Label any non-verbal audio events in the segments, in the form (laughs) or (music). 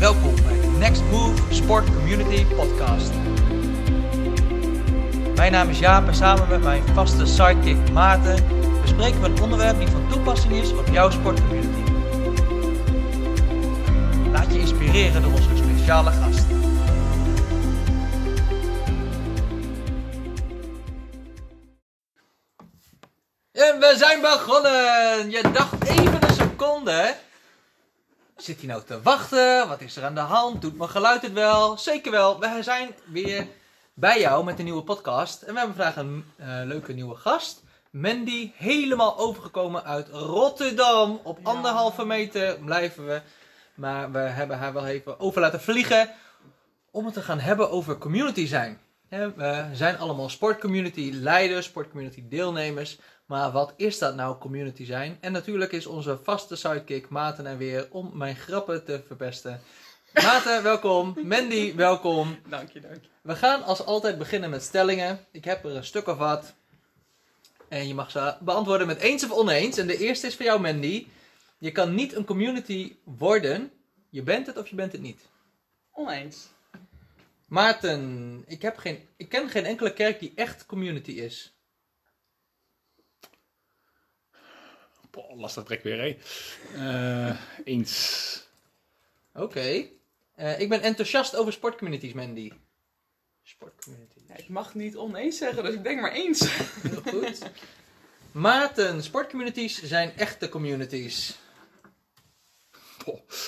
Welkom bij de Next Move Sport Community Podcast. Mijn naam is Jaap en samen met mijn vaste sidekick Maarten bespreken we een onderwerp die van toepassing is op jouw sportcommunity. Laat je inspireren door onze speciale gast. En we zijn begonnen! Je dacht even een seconde. Zit hij nou te wachten? Wat is er aan de hand? Doet mijn geluid het wel? Zeker wel. We zijn weer bij jou met een nieuwe podcast. En we hebben vandaag een eh, leuke nieuwe gast. Mandy, helemaal overgekomen uit Rotterdam. Op Ja. anderhalve meter blijven we. Maar we hebben haar wel even over laten vliegen. Om het te gaan hebben over community zijn. We zijn allemaal sportcommunity leiders, sportcommunity deelnemers. Maar wat is dat nou, community zijn? En natuurlijk is onze vaste sidekick Maarten er weer om mijn grappen te verpesten. Maarten, welkom. Mandy, welkom. Dank je, dank je. We gaan als altijd beginnen met stellingen. Ik heb er een stuk of wat. En je mag ze beantwoorden met eens of oneens. En de eerste is voor jou, Mandy. Je kan niet een community worden. Je bent het of je bent het niet. Oneens. Maarten, ik, heb geen, ik ken geen enkele kerk die echt community is. Boah, lastig trek weer, hé. Eh, eens. Oké. Eh, ik ben enthousiast over sportcommunities, Mandy. Sportcommunities. Ja, ik mag niet oneens zeggen, dus ik denk maar eens. Heel goed. Maarten, sportcommunities zijn echte communities.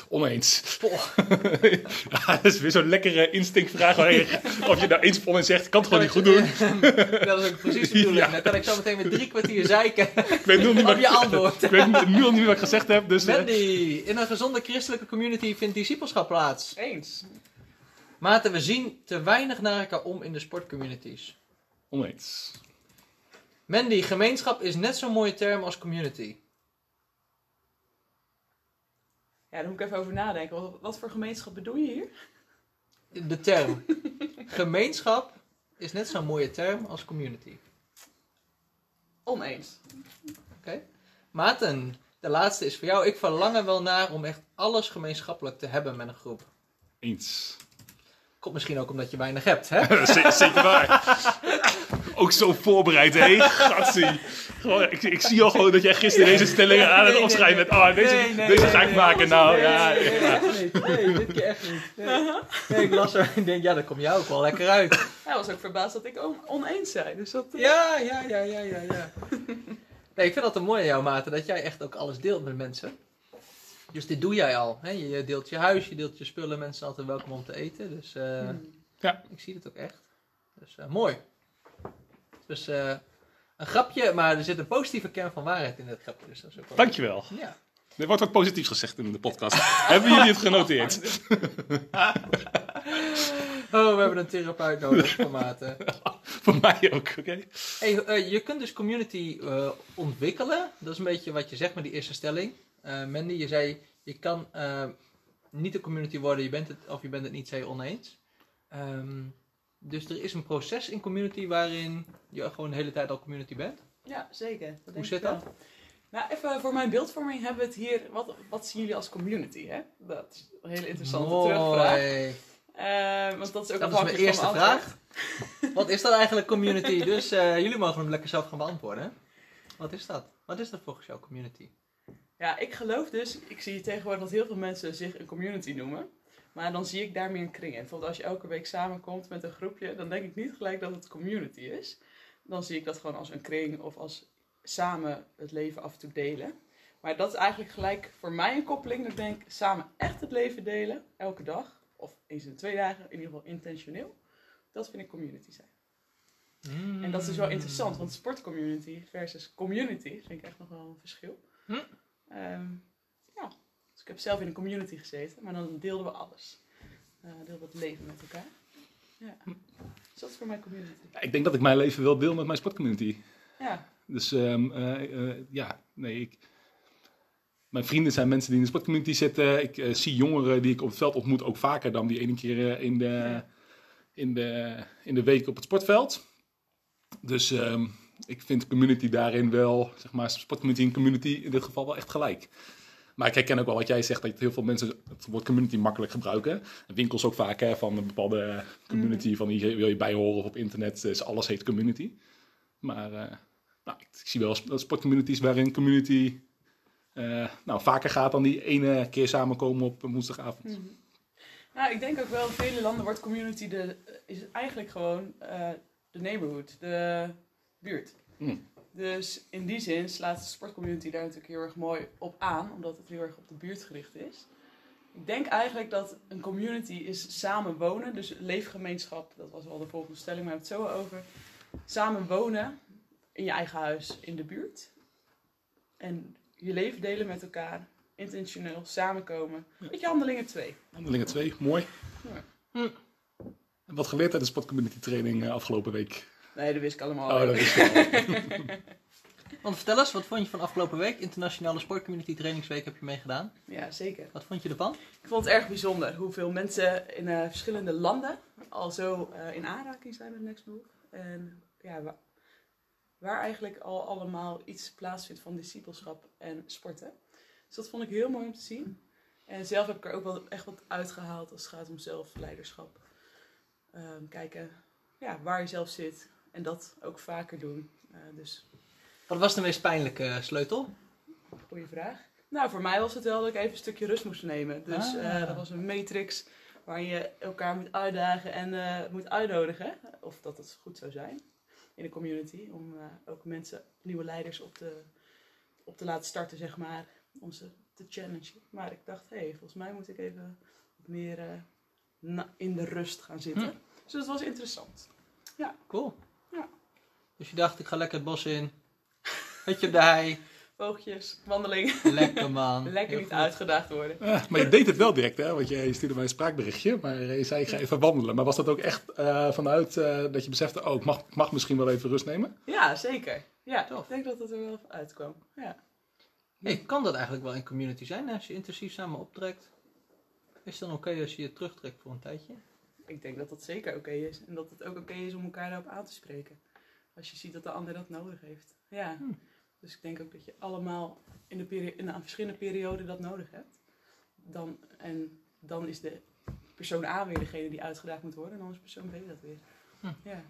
Oneens. Poh. (laughs) ja, dat is weer zo'n lekkere instinctvraag. waar je- (laughs) Of je nou eens of oneens zegt, ik kan het gewoon niet goed doen. (laughs) dat is ook precies de bedoeling. Ja. Dan kan ik zo meteen met drie kwartier zeiken Ik weet nu al niet op wat je antwoord. ik weet nu al niet wat ik gezegd heb, dus... Mandy, in een gezonde christelijke community vindt discipelschap plaats. Eens. Maarten, we zien te weinig naar elkaar om in de sportcommunities. oneens. Mandy, gemeenschap is net zo'n mooie term als community. Ja, daar moet ik even over nadenken. Wat, wat voor gemeenschap bedoel je hier? De term. (laughs) Gemeenschap is net zo'n mooie term als community. Oneens. Maarten, de laatste is voor jou. Ik verlang er wel naar om echt alles gemeenschappelijk te hebben met een groep. Eens. Komt misschien ook omdat je weinig hebt, hè? (laughs) Zeker waar. Ook zo voorbereid, hé. Gatsie. Gewoon, ik, ik zie al gewoon dat jij gisteren deze stellingen aan het opschrijven bent. Ah, deze, Nee, nee, deze ga ik maken nou. Nee, Ja, nee, nee, ja. echt niet. Nee, dit keer echt niet. Nee. Nee, ik las er en denk, ja, dat komt jou ook wel lekker uit. Hij was ook verbaasd dat ik on- oneens zei. Dus dat... Ja, ja, ja, ja, ja, ja. Nee, ik vind dat een mooi aan jou, Maarten, dat jij echt ook alles deelt met mensen. Dus dit doe jij al. Hè? Je deelt je huis, je deelt je spullen, mensen zijn altijd welkom om te eten. Dus eh, hmm. Ja. ik zie het ook echt. Dus eh, mooi. Dus eh, een grapje, maar er zit een positieve kern van waarheid in het grapje. Dus dat is ook wel... Dankjewel. Ja. Er wordt wat positiefs gezegd in de podcast. (laughs) Hebben jullie het genoteerd? (laughs) Oh, we hebben een therapeut nodig van Maarten. (laughs) Voor mij ook, oké? Hey, eh, je kunt dus community eh, ontwikkelen. Dat is een beetje wat je zegt met die eerste stelling. Mandy, je zei, je kan niet een community worden, je bent het of je bent het niet, zei oneens. Ehm, dus er is een proces in community waarin je gewoon de hele tijd al community bent. Ja, zeker. Dat Hoe zit dat? Nou, even voor mijn beeldvorming hebben we het hier... Wat, wat zien jullie als community, hè? Dat is een hele interessante terugvraag. Mooi. Eh, want dat is ook Dat is mijn eerste vraag. (laughs) Wat is dat eigenlijk community? Dus eh, jullie mogen hem lekker zelf gaan beantwoorden. Wat is dat? Wat is dat volgens jou community? Ja, ik geloof dus, ik zie tegenwoordig dat heel veel mensen zich een community noemen. Maar dan zie ik daar meer een kring in. Bijvoorbeeld als je elke week samenkomt met een groepje, dan denk ik niet gelijk dat het community is. Dan zie ik dat gewoon als een kring of als samen het leven af en toe delen. Maar dat is eigenlijk gelijk voor mij een koppeling. Dat ik denk, samen echt het leven delen, elke dag. Of eens in de twee dagen, in ieder geval intentioneel. Dat vind ik community zijn. En dat is dus wel interessant, want sportcommunity versus community vind ik echt nog wel een verschil. Hm. Ehm, ik heb zelf in een community gezeten, maar dan deelden we alles. Eh deelden we het leven met elkaar. Ja. Dus dat is voor mij community. Ik denk dat ik mijn leven wel deel met mijn sportcommunity. Ja, Dus ehm, eh, eh, ja, nee, ik... Mijn vrienden zijn mensen die in de sportcommunity zitten. Ik zie jongeren die ik op het veld ontmoet ook vaker dan die ene keer in, de, Ja. in, de, in de week op het sportveld. Dus ehm, ik vind de community daarin wel, zeg maar, sportcommunity en community in dit geval wel echt gelijk. Maar ik herken ook wel wat jij zegt, dat heel veel mensen het woord community makkelijk gebruiken. En winkels ook vaak hè, van een bepaalde community, van hier wil je bij horen of op internet, is alles heet community. Maar eh, nou, ik, ik zie wel sp- sportcommunities waarin community eh, nou, vaker gaat dan die ene keer samenkomen op woensdagavond. Mhm. Nou, ik denk ook wel in vele landen wordt community de, is eigenlijk gewoon eh, de neighborhood, de buurt. Hmm. Dus in die zin slaat de sportcommunity daar natuurlijk heel erg mooi op aan, omdat het heel erg op de buurt gericht is. Ik denk eigenlijk dat een community is samen wonen, dus leefgemeenschap, dat was wel de volgende stelling, maar we hebben het zo over. Samen wonen in je eigen huis, in de buurt. En je leven delen met elkaar, intentioneel, samenkomen. Beetje handelingen twee. Handelingen 2, mooi. Ja. Hm. En wat geleerd uit de sportcommunity training eh, afgelopen week? Nee, dat wist ik allemaal. Oh, dat is wel. (laughs) Want vertel eens, wat vond je van afgelopen week? Internationale Sportcommunity Trainingsweek heb je meegedaan. Ja, zeker. Wat vond je ervan? Ik vond het erg bijzonder hoeveel mensen in eh, verschillende landen al zo eh, in aanraking zijn met Next Move. En ja, wa- waar eigenlijk al allemaal iets plaatsvindt van discipelschap en sporten. Dus dat vond ik heel mooi om te zien. En zelf heb ik er ook wel echt wat uitgehaald als het gaat om zelfleiderschap. Ehm, kijken ja, waar je zelf zit en dat ook vaker doen. Eh, dus Wat was de meest pijnlijke sleutel? Goeie vraag. Nou, voor mij was het wel dat ik even een stukje rust moest nemen. Dus Ah. eh, dat was een matrix waarin je elkaar moet uitdagen en eh, moet uitnodigen. Of dat het goed zou zijn in de community. Om eh, ook mensen, nieuwe leiders op te, op te laten starten, zeg maar. Om ze te challengen. Maar ik dacht, hé, hey, volgens mij moet ik even meer eh, in de rust gaan zitten. Hm. Dus dat was interessant. Cool. Ja. Dus je dacht, ik ga lekker het bos in. Hutje op de hei. Oogjes, wandeling. Lekker man. (laughs) Lekker niet uitgedaagd worden. Maar je deed het wel direct, hè? Want je, je stuurde mij een spraakberichtje, maar je zei ik ga even wandelen. Maar was dat ook echt eh, vanuit eh, dat je besefte, oh, ik mag, mag misschien wel even rust nemen? Ja, zeker. Ja, Tof. ik denk dat het er wel uitkwam. Ja. Hey, kan dat eigenlijk wel in community zijn als je intensief samen optrekt? Is het dan oké als je je terugtrekt voor een tijdje? Ik denk dat dat zeker oké is. En dat het ook oké is om elkaar daarop aan te spreken. Als je ziet dat de ander dat nodig heeft. Ja. Hmm. Dus ik denk ook dat je allemaal in, de peri- in een verschillende perioden dat nodig hebt. Dan, en dan is de persoon A weer degene die uitgedaagd moet worden. En dan is persoon B dat weer. Hmm. Ja.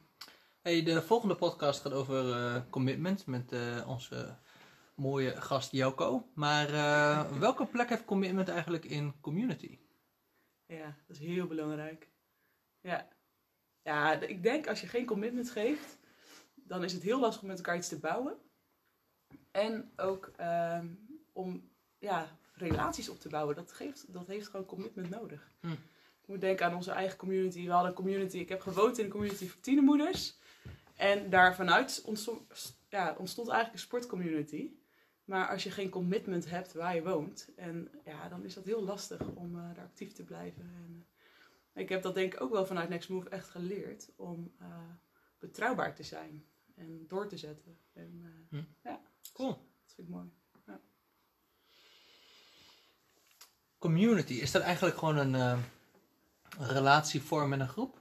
Hey, de volgende podcast gaat over eh, commitment met eh, onze mooie gast Joko. Maar eh, (laughs) welke plek heeft commitment eigenlijk in community? ja, dat is heel belangrijk. Ja. Ja, ik denk als je geen commitment geeft, dan is het heel lastig om met elkaar iets te bouwen. En ook ehm, om ja, relaties op te bouwen. Dat, geeft, dat heeft gewoon commitment nodig. Hm. Ik moet denken aan onze eigen community. We hadden een community, ik heb gewoond in een community voor tienermoeders. En daar vanuit ontstond, ja, ontstond eigenlijk een sportcommunity. Maar als je geen commitment hebt waar je woont, en, ja, dan is dat heel lastig om eh, daar actief te blijven. En, eh, ik heb dat denk ik ook wel vanuit Next Move echt geleerd om eh, betrouwbaar te zijn en door te zetten. En, eh, Cool. dat vind ik mooi. Community, is dat eigenlijk gewoon een eh, relatievorm met een groep?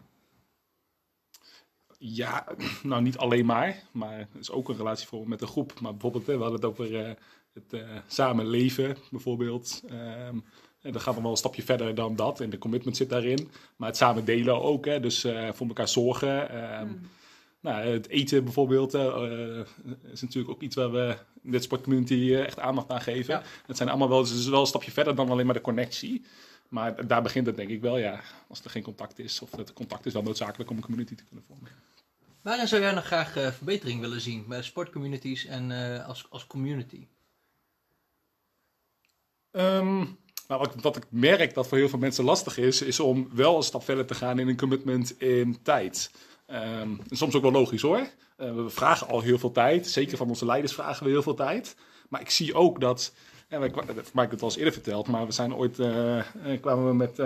Ja, (clears throat) nou niet alleen maar, maar het is ook een relatievorm met een groep. Maar bijvoorbeeld, we hadden het over het eh, samen leven, bijvoorbeeld. Ehm, en dan gaat het wel een stapje verder dan dat. En de commitment zit daarin. Maar het samen delen ook, hè, dus eh, voor elkaar zorgen. Ehm, Mm. Nou, het eten bijvoorbeeld eh, eh, is natuurlijk ook iets waar we in dit sportcommunity echt aandacht aan geven. Ja. Het zijn allemaal wel, het is wel een stapje verder dan alleen maar de connectie. Maar daar begint het denk ik wel, ja. Als er geen contact is, of het contact is wel noodzakelijk om een community te kunnen vormen. Waarin zou jij nog graag eh, verbetering willen zien bij sportcommunities en eh, als, als community? Ehm, nou, wat, ik merk dat voor heel veel mensen lastig is, is om wel een stap verder te gaan in een commitment in tijd. Ehm, en soms ook wel logisch hoor. Eh, we vragen al heel veel tijd. Zeker van onze leiders vragen we heel veel tijd. Maar ik zie ook dat. Ja, ik, heb ik het al eens eerder verteld, maar we zijn ooit. eh, eh, kwamen we met,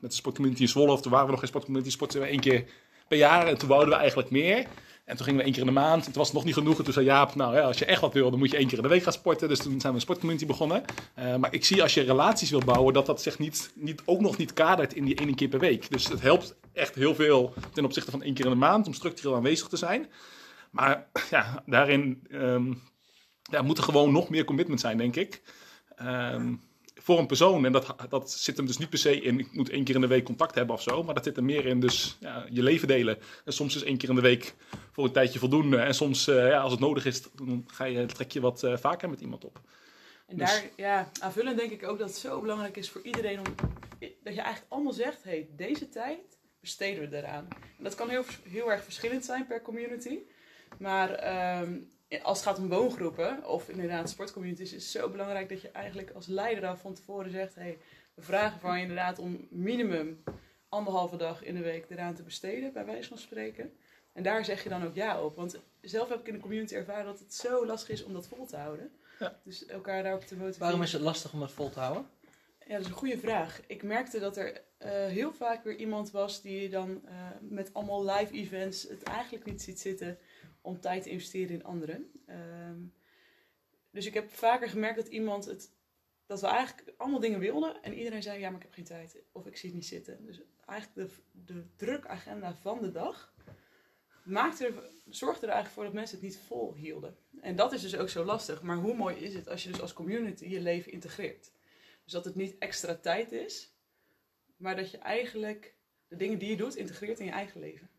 met de sportcommunity in Zwolle, of toen waren we nog geen sportcommunity, we één keer per jaar. En toen wouden we eigenlijk meer. En toen gingen we één keer in de maand. Toen was het nog niet genoeg. En toen zei Jaap, nou als je echt wat wil, dan moet je één keer in de week gaan sporten. Dus toen zijn we een sportcommunity begonnen. Eh, maar ik zie als je relaties wil bouwen, dat dat zich niet, niet, ook nog niet kadert in die ene keer per week. Dus het helpt echt heel veel ten opzichte van één keer in de maand om structureel aanwezig te zijn. Maar ja, daarin ehm, ja, moet er gewoon nog meer commitment zijn, denk ik. ehm, voor een persoon. En dat, dat zit hem dus niet per se in, ik moet één keer in de week contact hebben of zo. Maar dat zit er meer in, dus ja, je leven delen. En soms is één keer in de week voor een tijdje voldoende. En soms, eh, ja, als het nodig is, dan ga je, trek je wat eh, vaker met iemand op. En Dus- daar, ja, aanvullend denk ik ook dat het zo belangrijk is voor iedereen om dat je eigenlijk allemaal zegt, hey, deze tijd besteden we eraan. En dat kan heel, heel erg verschillend zijn per community. Maar ehm, als het gaat om woongroepen of inderdaad sportcommunities, is het zo belangrijk dat je eigenlijk als leider al van tevoren zegt, hey, we vragen van je inderdaad om minimum anderhalve dag in de week eraan te besteden, bij wijze van spreken. En daar zeg je dan ook ja op. Want zelf heb ik in de community ervaren dat het zo lastig is om dat vol te houden. Ja. Dus elkaar daarop te motiveren. Waarom is het lastig om het vol te houden? Ja, dat is een goede vraag. Ik merkte dat er eh, heel vaak weer iemand was die dan eh, met allemaal live events het eigenlijk niet ziet zitten om tijd te investeren in anderen. Ehm, dus ik heb vaker gemerkt dat iemand het, dat we eigenlijk allemaal dingen wilden en iedereen zei ja, maar ik heb geen tijd of ik zie het niet zitten. Dus eigenlijk de, de drukagenda van de dag maakte er, zorgde er eigenlijk voor dat mensen het niet vol hielden. En dat is dus ook zo lastig. Maar hoe mooi is het als je dus als community je leven integreert? Dus dat het niet extra tijd is, maar dat je eigenlijk de dingen die je doet integreert in je eigen leven.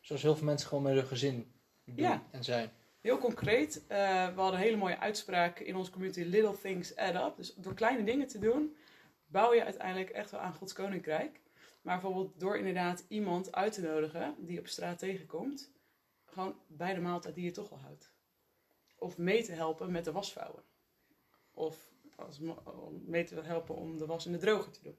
Zoals heel veel mensen gewoon met hun gezin doen Ja. en zijn. Heel concreet, eh, we hadden een hele mooie uitspraak in onze community: Little things add up. Dus door kleine dingen te doen, bouw je uiteindelijk echt wel aan Gods koninkrijk. Maar bijvoorbeeld door inderdaad iemand uit te nodigen die op straat tegenkomt, gewoon bij de maaltijd die je toch al houdt. Of mee te helpen met de wasvouwen. Of als, mee te helpen om de was in de droger te doen.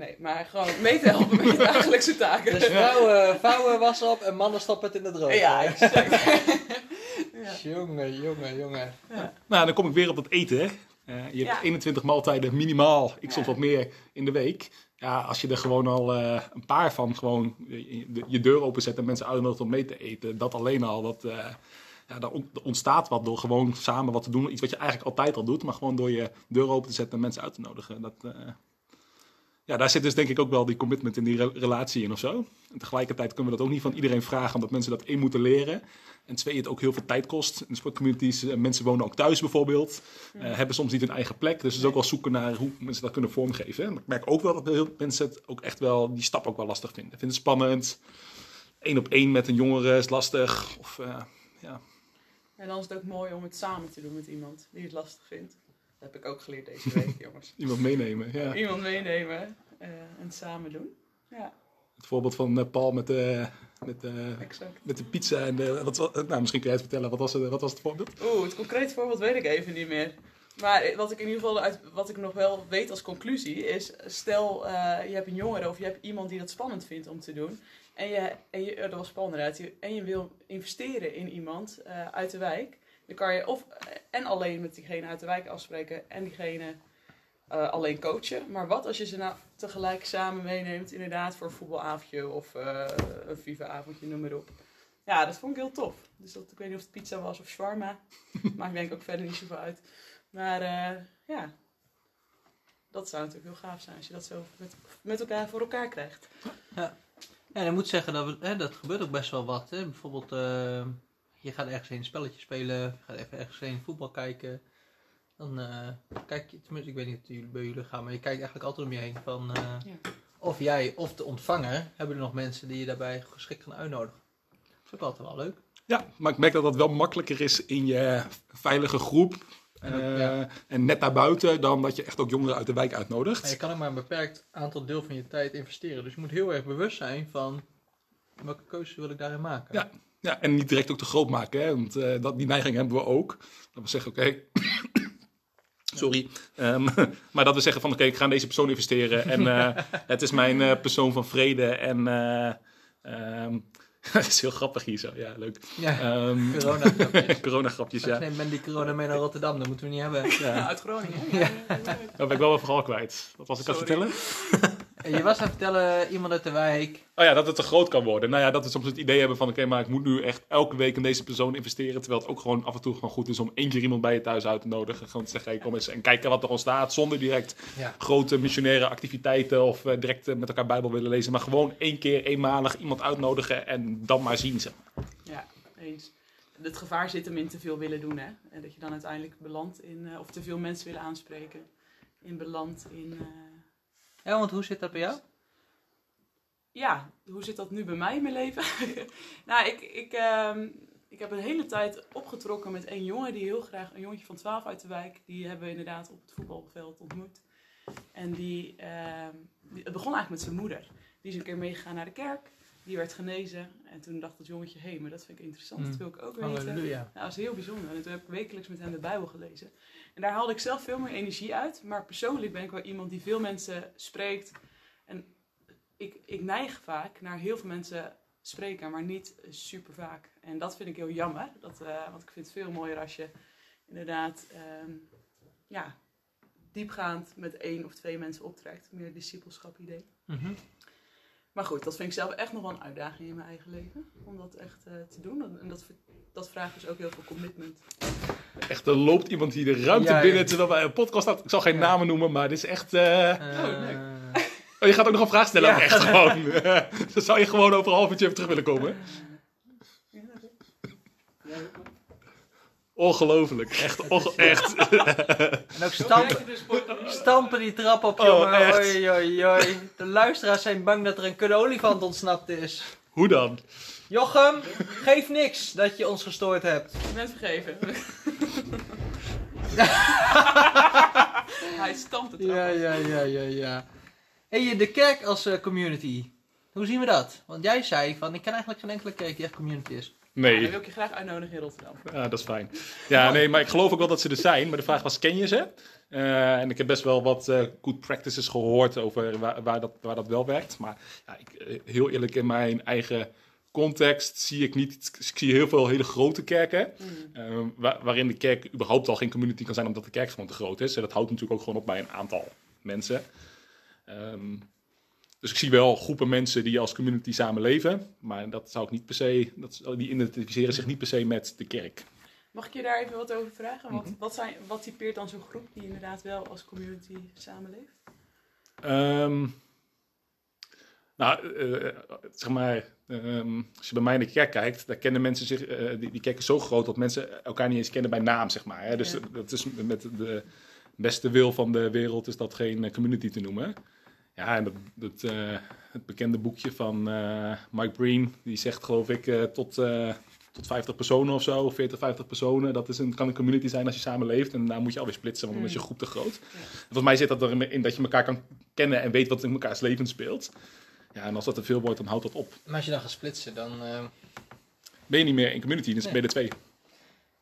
Nee, maar gewoon mee te helpen met je (laughs) dagelijkse taken. Dus vrouwen vouwen was op en mannen stoppen het in de droger. ja, exact. (laughs) ja. Jongen, jongen, jongen. Nou, dan kom ik weer op het eten. Hè. Eh, je hebt Ja. 21 maaltijden minimaal, ik soms Ja. wat meer in de week. Ja, als je er gewoon al eh, een paar van gewoon je, je deur openzet en mensen uitnodigt om mee te eten, dat alleen al, dat, eh, ja, daar on- er ontstaat wat door gewoon samen wat te doen. Iets wat je eigenlijk altijd al doet, maar gewoon door je deur open te zetten en mensen uit te nodigen. Dat, eh, ja, daar zit dus denk ik ook wel die commitment in die re- relatie in of zo. En tegelijkertijd kunnen we dat ook niet van iedereen vragen, omdat mensen dat één moeten leren. En twee, het ook heel veel tijd kost. In de sportcommunities, eh, mensen wonen ook thuis bijvoorbeeld. eh, hebben soms niet hun eigen plek. Dus het is ook wel zoeken naar hoe mensen dat kunnen vormgeven. En ik merk ook wel dat heel veel mensen het ook echt wel, die stap ook wel lastig vinden. Vinden het spannend. Eén op één met een jongere is lastig. Of, eh, ja. En dan is het ook mooi om het samen te doen met iemand die het lastig vindt. Dat heb ik ook geleerd deze week, (laughs) jongens. Iemand meenemen. Ja. Iemand meenemen eh, en samen doen. Ja, Het voorbeeld van eh, Paul met de, met, de, met de pizza. En de, wat, wa- nou, misschien kun jij het vertellen. Wat was, het- wat was het voorbeeld? Oeh, het concrete voorbeeld weet ik even niet meer. Maar wat ik in ieder geval uit, wat ik nog wel weet als conclusie is: stel eh, je hebt een jongere of je hebt iemand die dat spannend vindt om te doen. En je, en je, dat was spannend. Je- En je wil investeren in iemand eh, uit de wijk. Dan kan je of eh, en alleen met diegene uit de wijk afspreken en diegene eh, alleen coachen. Maar wat als je ze nou tegelijk samen meeneemt, inderdaad, voor een voetbalavondje of eh, een FIFA-avondje, noem maar op. Ja, dat vond ik heel tof. Dus dat, ik weet niet of het pizza was of shawarma. (laughs) Maakt denk ik ook verder niet zoveel uit. Maar ja, dat zou natuurlijk heel gaaf zijn als je dat zo met, met elkaar voor elkaar krijgt. En ik moet zeggen, dat, we, hè, dat gebeurt ook best wel wat. Hè. Bijvoorbeeld, je gaat ergens heen een spelletje spelen, je gaat even ergens heen voetbal kijken. Dan eh, kijk je, tenminste, ik weet niet of jullie bij jullie gaan, maar je kijkt eigenlijk altijd om je heen van... eh, Ja. Of jij of de ontvanger hebben er nog mensen die je daarbij geschikt gaan uitnodigen. Dat is ook altijd wel leuk. Ja, maar ik merk dat dat wel makkelijker is in je veilige groep. En ook, eh, ja. En net daarbuiten dan dat je echt ook jongeren uit de wijk Maar uitnodigt. je kan ook maar een beperkt aantal deel van je tijd investeren. Dus je moet heel erg bewust zijn van welke keuzes wil ik daarin maken. Ja. Ja, en niet direct ook te groot maken. Hè? Want eh, dat, die neiging hebben we ook. Dat we zeggen, oké... (coughs) Sorry. Ehm, (laughs) maar dat we zeggen van, oké, ik ga in deze persoon investeren. En eh, (laughs) het is mijn eh, persoon van vrede. En... eh ehm, (laughs) dat is heel grappig hier zo. Ja, leuk. Ja, Ehm corona. corona-grapjes, Straks ja. neemt men die corona mee naar Rotterdam, dat moeten we niet hebben. Ja, uit Groningen. Ja. Dan ben ik wel een verhaal kwijt. Wat was ik aan het vertellen? En je was aan het vertellen, iemand uit de wijk. Oh ja, dat het te groot kan worden. Nou ja, dat we soms het idee hebben van... oké, maar ik moet nu echt elke week in deze persoon investeren... terwijl het ook gewoon af en toe gewoon goed is om één keer iemand bij je thuis uit te nodigen. Gewoon te zeggen, hey, kom eens en kijken wat er ontstaat... zonder direct Ja. grote missionaire activiteiten... of eh, direct eh, met elkaar Bijbel willen lezen. Maar gewoon één keer, eenmalig iemand uitnodigen... en dan maar zien ze. Ja, eens. het gevaar zit hem in te veel willen doen. Hè? En dat je dan uiteindelijk belandt in, eh, of te veel mensen willen aanspreken. In belandt in, eh, Ja, want hoe zit dat bij jou? ja, hoe zit dat nu bij mij in mijn leven? (laughs) nou, ik, ik, ehm, ik heb een hele tijd opgetrokken met een jongen die heel graag, een jongetje van 12 uit de wijk, die hebben we inderdaad op het voetbalveld ontmoet. En die, ehm, die- het begon eigenlijk met zijn moeder. Die is een keer meegegaan naar de kerk, die werd genezen. En toen dacht het jongetje, hé, maar dat vind ik interessant, dat Mm. wil ik ook weten. Halleluja. Nou, dat was heel bijzonder. En toen heb ik wekelijks met hem de Bijbel gelezen. En daar haalde ik zelf veel meer energie uit. Maar persoonlijk ben ik wel iemand die veel mensen spreekt. En ik, ik neig vaak naar heel veel mensen spreken, maar niet super vaak. En dat vind ik heel jammer. Dat, eh, want ik vind het veel mooier als je inderdaad ehm, ja, diepgaand met één of twee mensen optrekt. Meer discipelschap idee. Mhm. Maar goed, dat vind ik zelf echt nog wel een uitdaging in mijn eigen leven. Om dat echt eh, te doen. En dat, dat vraagt dus ook heel veel commitment. Echt, er loopt iemand hier de ruimte Ja, binnen terwijl wij een podcast had. Ik zal geen Ja. namen noemen, maar dit is echt... eh, Eh, Oh, je gaat ook nog een vraag stellen? Ja. ook Echt gewoon. (laughs) (laughs) Dan zou je gewoon over een half uurtje even terug willen komen. Ongelooflijk. Echt, onge- (laughs) echt. en ook stampen, dus stampen die trap op, Oh, jongen. echt? Oei, oei, oei. De luisteraars zijn bang dat er een kudde olifant ontsnapt is. Hoe dan? Jochem, geef niks dat je ons gestoord hebt. Je bent vergeven. (laughs) Hij stampt het Ja, ja, ja, ja, ja. Hey, de kerk als eh, community. Hoe zien we dat? Want jij zei van, ik ken eigenlijk geen enkele kerk die echt community is. Ja, dan Nee, wil ik je graag uitnodigen in Rotterdam. ja, dat is fijn. Ja, nee, maar ik geloof ook wel dat ze er zijn. Maar de vraag was, ken je ze? Eh, en ik heb best wel wat eh, good practices gehoord over waar, waar, dat, waar dat wel werkt. Maar ja, ik, heel eerlijk, in mijn eigen context zie ik niet... Ik zie heel veel hele grote kerken. Mm. eh, wa- waarin de kerk überhaupt al geen community kan zijn omdat de kerk gewoon te groot is. En dat houdt natuurlijk ook gewoon op bij een aantal mensen. Ehm, dus ik zie wel groepen mensen die als community samenleven. Maar dat zou ik niet per se... Dat, die identificeren zich niet per se met de kerk. Mag ik je daar even wat over vragen? Wat, Mhm. wat, zijn, wat typeert dan zo'n groep die inderdaad wel als community samenleeft? Ehm, nou, eh, zeg maar, ehm, als je bij mij in de kerk kijkt, daar kennen mensen zich, eh, die, die kerk is zo groot dat mensen elkaar niet eens kennen bij naam, zeg maar. Hè? Dus Ja. dat is met de beste wil van de wereld is dat geen eh, community te noemen. Ja, en dat, dat, eh, het bekende boekje van eh, Mike Breen, die zegt geloof ik eh, tot, eh, tot 50 personen of zo, 40, 50 personen. Dat is een, kan een community zijn als je samenleeft en daar moet je alweer splitsen, want dan is je Mm. groep te groot. Volgens mij zit dat erin dat je elkaar kan kennen en weet wat in elkaars leven speelt. Ja, en als dat te veel wordt, dan houdt dat op. Maar als je dan gaat splitsen, dan... eh, Ben je niet meer in community, dan Nee. ben je er twee.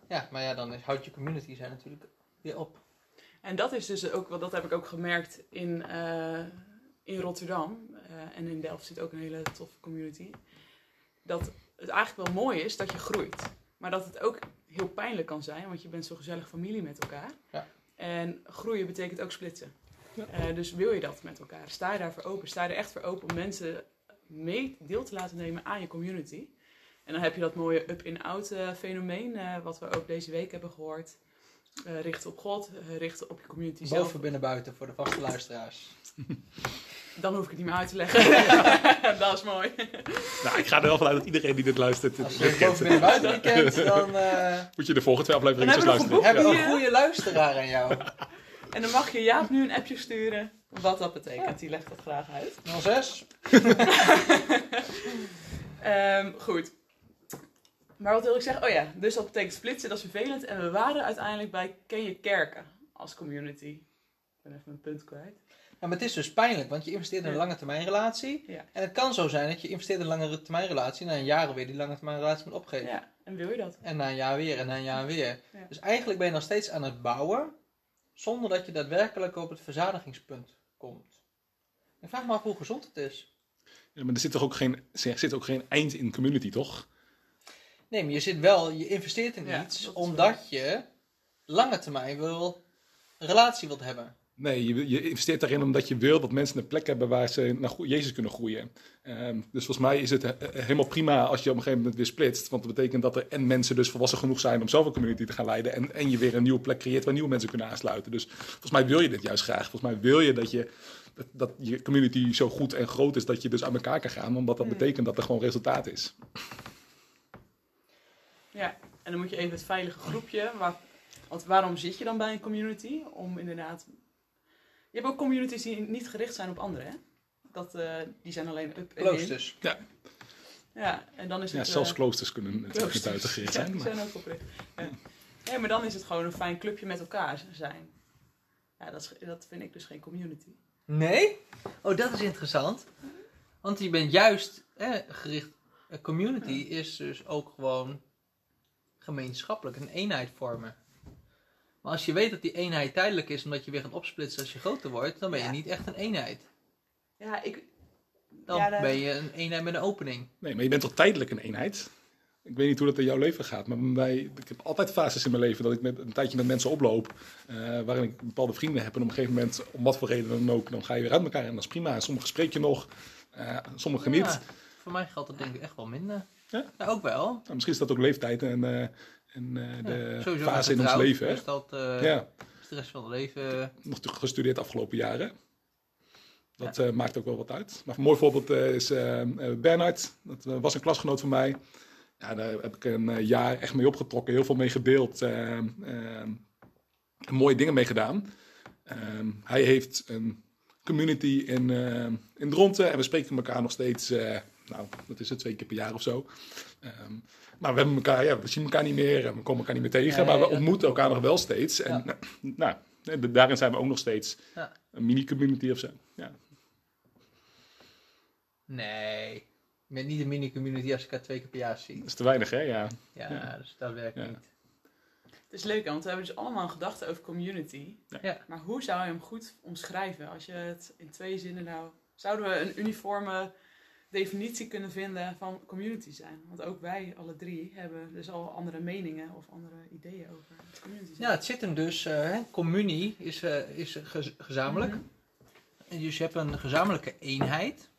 ja, maar ja, dan houdt je community zijn natuurlijk weer op. En dat is dus ook, want dat heb ik ook gemerkt in, eh, in Rotterdam. eh, en in Delft zit ook een hele toffe community. Dat het eigenlijk wel mooi is dat je groeit. Maar dat het ook heel pijnlijk kan zijn, want je bent zo gezellig familie met elkaar. Ja. En groeien betekent ook splitsen. Ja. Eh, dus wil je dat met elkaar? Sta je daarvoor open? Sta je er echt voor open om mensen mee deel te laten nemen aan je community? En dan heb je dat mooie up-in-out eh, fenomeen, eh, wat we ook deze week hebben gehoord. Eh, richten op God, eh, richten op je community zelf. Boven, binnen, buiten voor de vaste luisteraars. (laughs) Dan hoef ik het niet meer uit te leggen. (laughs) (laughs) dat is mooi. Nou, ik ga er wel vanuit dat iedereen die dit luistert, Als het je het kent. binnen, buiten niet kent, dan eh, Moet je de volgende twee afleveringen luisteren. een hebben we een goede luisteraar aan jou. En dan mag je Jaap nu een appje sturen. Wat dat betekent. Die legt dat graag uit. 06. (laughs) Ehm, goed. Maar wat wil ik zeggen? Oh ja, dus dat betekent splitsen, dat is vervelend. En we waren uiteindelijk bij Ken je kerken als community. Ik ben even mijn punt kwijt. Ja, maar het is dus pijnlijk, want je investeert in een lange termijn relatie. Ja. En het kan zo zijn dat je investeert in een langere termijn relatie. En na een jaar weer die lange termijn relatie moet opgeven. Ja, en wil je dat? En na een jaar weer en na een jaar weer. Ja. Dus eigenlijk ben je nog steeds aan het bouwen. Zonder dat je daadwerkelijk op het verzadigingspunt komt. Ik vraag me af hoe gezond het is. Ja, maar er zit toch ook geen, er zit ook geen eind in community, toch? Nee, maar je zit wel, je investeert in Ja, iets omdat je lange termijn wil, een relatie wilt hebben. Nee, je, je investeert daarin omdat je wil dat mensen een plek hebben waar ze naar Jezus kunnen groeien. Ehm, dus volgens mij is het he- helemaal prima als je op een gegeven moment weer splitst. Want dat betekent dat er en mensen dus volwassen genoeg zijn om zelf een community te gaan leiden. En, en je weer een nieuwe plek creëert waar nieuwe mensen kunnen aansluiten. Dus volgens mij wil je dit juist graag. Volgens mij wil je dat je, dat, dat je community zo goed en groot is dat je dus aan elkaar kan gaan. Omdat dat Mm. betekent dat er gewoon resultaat is. Ja, En dan moet je even het veilige groepje. Waar, want waarom zit je dan bij een community? Om inderdaad. Je hebt ook communities die niet gericht zijn op anderen, hè? Dat, eh, die zijn alleen up en in. Kloosters. Ja, en dan is Ja, het. zelfs eh, kloosters kunnen kloosters. buitengericht Ja, zijn. die maar- zijn ook oprecht. Ja. Nee, maar dan is het gewoon een fijn clubje met elkaar zijn. Ja, dat, is- dat vind ik dus geen community. Nee? Oh, dat is interessant. Want je bent juist eh, gericht. community is dus ook gewoon gemeenschappelijk, een eenheid vormen. Maar als je weet dat die eenheid tijdelijk is omdat je weer gaat opsplitsen als je groter wordt, dan ben je Ja. niet echt een eenheid. Ja, ik. Dan Ja, ben je een eenheid met een opening. Nee, maar je bent toch tijdelijk een eenheid? Ik weet niet hoe dat in jouw leven gaat, maar bij, ik heb altijd fases in mijn leven dat ik met, een tijdje met mensen oploop, eh, waarin ik bepaalde vrienden heb. En op een gegeven moment, om wat voor reden dan ook, dan ga je weer uit elkaar en dat is prima. Sommigen spreek je nog, eh sommigen niet. Ja, voor mij geldt dat denk ik echt wel minder. Ja? ook wel. Nou, misschien is dat ook leeftijd en, eh, en eh, de Ja, fase in ons leven. Hè? Dus dat eh, Ja, is de rest van het leven. nog gestudeerd afgelopen jaren. Dat eh, maakt ook wel wat uit. Maar een mooi voorbeeld is Bernhard. Dat was een klasgenoot van mij. Ja, daar heb ik een jaar echt mee opgetrokken. Heel veel mee gedeeld. mooie dingen mee gedaan. Ehm, hij heeft een community in, in Dronten. En we spreken elkaar nog steeds, nou, dat is het, twee keer per jaar of zo. Ehm, maar we, hebben elkaar, ja, we zien elkaar niet meer en we komen elkaar niet meer tegen. Nee, maar we ontmoeten elkaar nog wel steeds. En Ja. nou, nou, daarin zijn we ook nog steeds Ja. een mini-community of zo. Ja. Nee. Ik ben niet een mini-community als ik haar twee keer per jaar zie. Dat is te weinig, hè? Ja. Ja, Ja. dus dat werkt Ja. niet. Het is leuk, hè, want we hebben dus allemaal een gedachte over community. Ja. Maar hoe zou je hem goed omschrijven? Als je het in twee zinnen nou... Zouden we een uniforme definitie kunnen vinden van community zijn? Want ook wij, alle drie, hebben dus al andere meningen of andere ideeën over het community zijn. Ja, het zit hem dus, eh, hè, communie is, eh, is gez- gezamenlijk. En dus je hebt een gezamenlijke eenheid.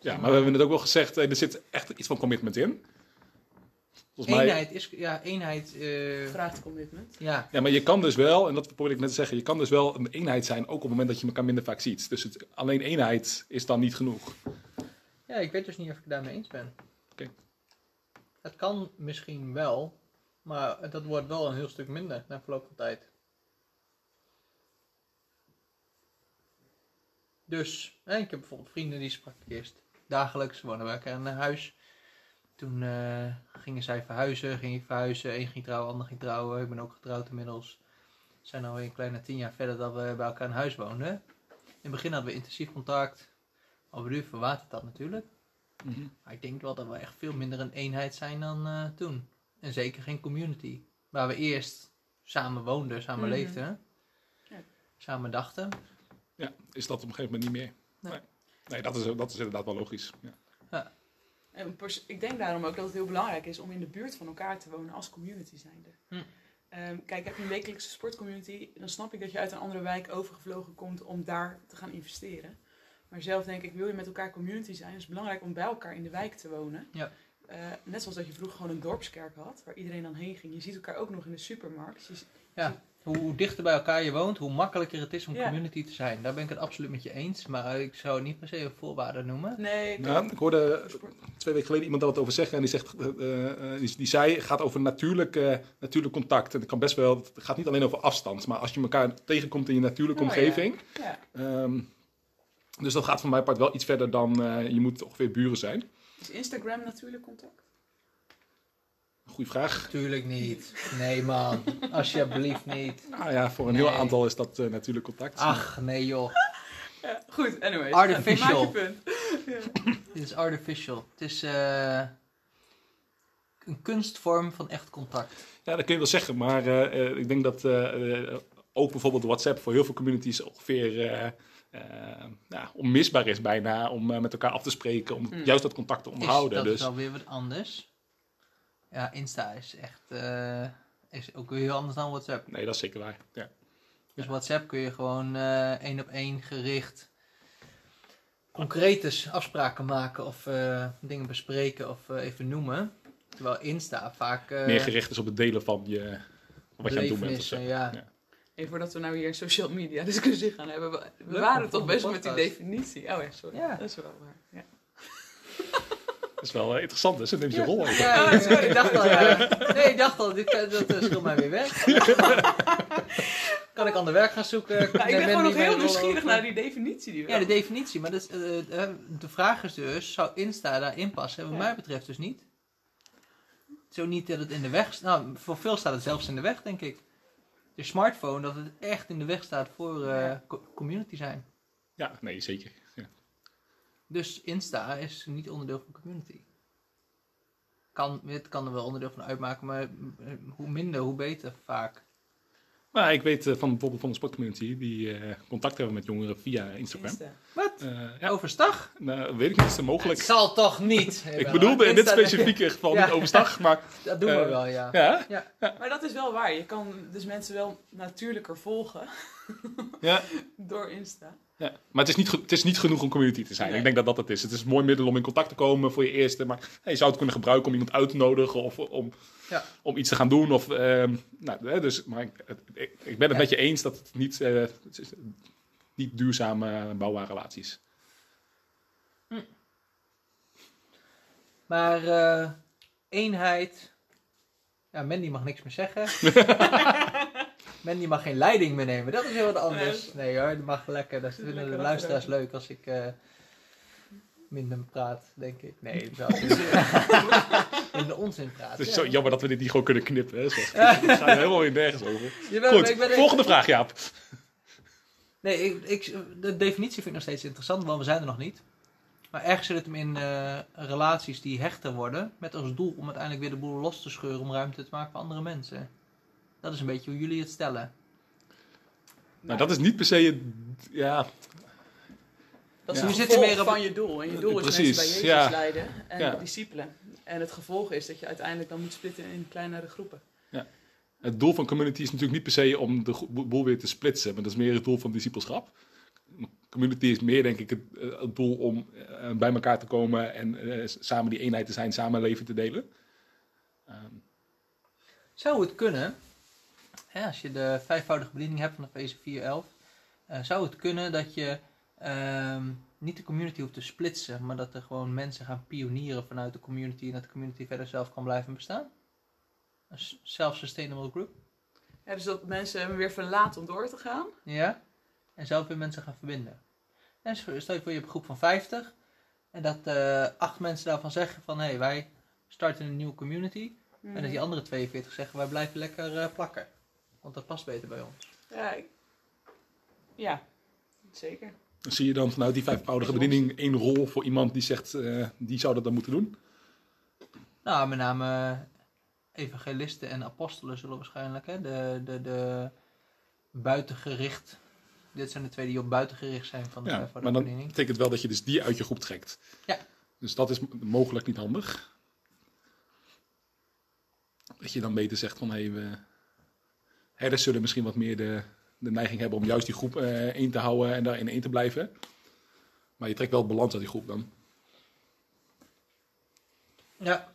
ja, maar we hebben het ook wel gezegd, eh, er zit echt iets van commitment in. Volgens mij, Eenheid is, ja, eenheid, eh, Vraagt commitment. ja. ja, maar je kan dus wel, en dat probeer ik net te zeggen, je kan dus wel een eenheid zijn, ook op het moment dat je elkaar minder vaak ziet. Dus het, alleen eenheid is dan niet genoeg. ja, ik weet dus niet of ik het daarmee eens ben. Oké. Het kan misschien wel, maar dat wordt wel een heel stuk minder na verloop van tijd. Dus, ik heb bijvoorbeeld vrienden die sprak ik eerst dagelijks, wonen bij elkaar in een huis. Toen eh, gingen zij verhuizen, ging ik verhuizen, één ging trouwen, ander ging trouwen. Ik ben ook getrouwd inmiddels. We zijn alweer een kleine tien jaar verder dat we bij elkaar in huis woonden. In het begin hadden we intensief contact. Over duur verwatert dat natuurlijk. Maar ik denk wel dat we echt veel minder een eenheid zijn dan eh, toen. En zeker geen community. Waar we eerst samen woonden, samen Mhm. leefden. Ja. Samen dachten. Ja, is dat op een gegeven moment niet meer. Nee. Nee, nee dat, is, dat is inderdaad wel logisch. Ja. Pers- ik denk daarom ook dat het heel belangrijk is om in de buurt van elkaar te wonen als community zijnde. Hm. Ehm, kijk, heb je een wekelijkse sportcommunity, dan snap ik dat je uit een andere wijk overgevlogen komt om daar te gaan investeren. Maar zelf denk ik, wil je met elkaar community zijn, is het belangrijk om bij elkaar in de wijk te wonen. Ja. Eh, net zoals dat je vroeger gewoon een dorpskerk had, waar iedereen dan heen ging. Je ziet elkaar ook nog in de supermarkt. Je, Ja. Hoe dichter bij elkaar je woont, hoe makkelijker het is om Ja. community te zijn. Daar ben ik het absoluut met je eens. Maar ik zou het niet per se een voorwaarde noemen. nee, ik- Nou, ik hoorde twee weken geleden iemand daar wat over zeggen. En die, zegt, eh, eh, eh, die, die zei, het gaat over natuurlijk, eh, natuurlijk contact. En het, kan best wel, het gaat niet alleen over afstand. Maar als je elkaar tegenkomt in je natuurlijke Oh, omgeving. ja. ehm, dus dat gaat voor mijn part wel iets verder dan eh, je moet ongeveer buren zijn. Is Instagram natuurlijk contact? Goeie vraag. Tuurlijk niet. Nee man, alsjeblieft niet. Nou ja, voor een Nee. heel aantal is dat eh, natuurlijk contact. Ach, nee joh. Ja, goed, anyways. Artificial. Punt. Dit is artificial. Het is eh, een kunstvorm van echt contact. Ja, dat kun je wel zeggen. Maar eh, eh, ik denk dat ook bijvoorbeeld WhatsApp voor heel veel communities ongeveer ja, onmisbaar is bijna. Om eh, met elkaar af te spreken. Om Hmm. juist dat contact te Is, onderhouden. dat dus is alweer wat anders. Ja, Insta is echt eh, is ook weer heel anders dan WhatsApp. nee, dat is zeker waar. Ja. Dus WhatsApp kun je gewoon eh, één op één gericht concrete afspraken maken of eh, dingen bespreken of even noemen. Terwijl Insta vaak eh Meer gericht is op het delen van je, wat je aan het doen bent. of zo. belevenissen, ja. Ja. Even voordat we nou hier een social media discussie gaan hebben. We, we Leuk, waren toch bezig met die definitie. Oh ja, sorry. Ja. Dat is wel waar. Ja. (laughs) Dat is wel eh, interessant, dus. Dan neemt je rol over. Ja, ja, ja, ik dacht al, ja. Nee, ik dacht al, dit, dat uh, scheelt mij weer weg. (laughs) kan ik ander werk gaan zoeken? Nou, ik ben gewoon nog heel nieuwsgierig naar die definitie die we Ja, de definitie. Maar dat is, eh, eh, de vraag is dus, zou Insta daarin passen? Wat Ja. mij betreft dus niet. Zo niet dat het in de weg staat. Nou, voor veel staat het zelfs in de weg, denk ik. De smartphone, dat het echt in de weg staat voor eh, community zijn. Ja, nee, zeker. Ja. Dus Insta is niet onderdeel van community. Kan, het kan er wel onderdeel van uitmaken, maar eh, hoe minder, hoe beter vaak. Maar ik weet eh, van bijvoorbeeld van de sportcommunity die eh, contact hebben met jongeren via Instagram. Insta. Wat? Eh, ja, Overstag? nou, weet ik niet, is het mogelijk? Het zal toch niet? (laughs) Ik bedoelde in dit specifieke (laughs) geval Ja. niet overstag, maar (laughs) Dat doen we wel, ja. ja. Maar dat is wel waar. Je kan dus mensen wel natuurlijker volgen ja. door Insta. Ja, maar het is, niet, het is niet genoeg om community te zijn. Nee. Ik denk dat dat het is. Het is een mooi middel om in contact te komen voor je eerste. Maar hey, je zou het kunnen gebruiken om iemand uit te nodigen of om, Ja. om iets te gaan doen. Of, ehm, nou, dus, maar ik, ik, ik ben het Ja. met je eens dat het niet, niet duurzame bouwbare relaties. Maar eh, eenheid. Ja, Mandy mag niks meer zeggen. (laughs) (laughs) Mandy mag geen leiding meer nemen. Dat is heel wat anders. Nee hoor, dat mag lekker. Dat vinden lekker de luisteraars leuk als ik eh, minder praat, denk ik. Nee, het is wel (laughs) in de onzin praat. Het is ja. zo jammer dat we dit niet gewoon kunnen knippen. Hè, (laughs) zeg. We gaan helemaal weer nergens over. Jawel, Goed, ik ben- volgende vraag, Jaap. Nee, ik, ik, de definitie vind ik nog steeds interessant, want we zijn er nog niet. Maar ergens zit het hem in eh, relaties die hechter worden, met als doel om uiteindelijk weer de boel los te scheuren om ruimte te maken voor andere mensen. Dat is een beetje hoe jullie het stellen. Nou, dat is niet per se... het- Ja, Dat is Ja. er gevolg meer op- van je doel. En je doel is Precies, mensen bij Jezus ja. leiden en Ja. discipelen. En het gevolg is dat je uiteindelijk dan moet splitten in kleinere groepen. Het doel van community is natuurlijk niet per se om de boel weer te splitsen, maar dat is meer het doel van discipelschap. Community is meer, denk ik, het, eh, het doel om eh, bij elkaar te komen en eh, samen die eenheid te zijn, samen leven te delen. Ehm, Zou het kunnen, hè, als je de vijfvoudige bediening hebt van de Efeze 411, eh, zou het kunnen dat je ehm, niet de community hoeft te splitsen, maar dat er gewoon mensen gaan pionieren vanuit de community en dat de community verder zelf kan blijven bestaan? Een self-sustainable group. Ja, dus dat mensen hem weer verlaten om door te gaan. Ja. En zelf weer mensen gaan verbinden. En stel je voor je hebt een groep van 50. En dat eh, acht mensen daarvan zeggen van hé, hey, wij starten een nieuwe community. En dat die andere 42 zeggen wij blijven lekker eh, plakken. Want dat past beter bij ons. Ja, ik- ja, zeker. dan zie je dan vanuit die vijfvoudige bediening één rol voor iemand die zegt, eh, die zou dat dan moeten doen. Nou, met name eh, evangelisten en apostelen zullen waarschijnlijk hè, de, de, de buitengericht. Dit zijn de twee die op buitengericht zijn van de Ja, vijfvoudige maar dan bediening. betekent wel dat je dus die uit je groep trekt. Ja. Dus dat is mogelijk niet handig. Dat je dan beter zegt van, hé, hey, we... herders zullen misschien wat meer de, de neiging hebben om juist die groep eh één te houden en daarin één te blijven. Maar je trekt wel balans uit die groep dan. Ja.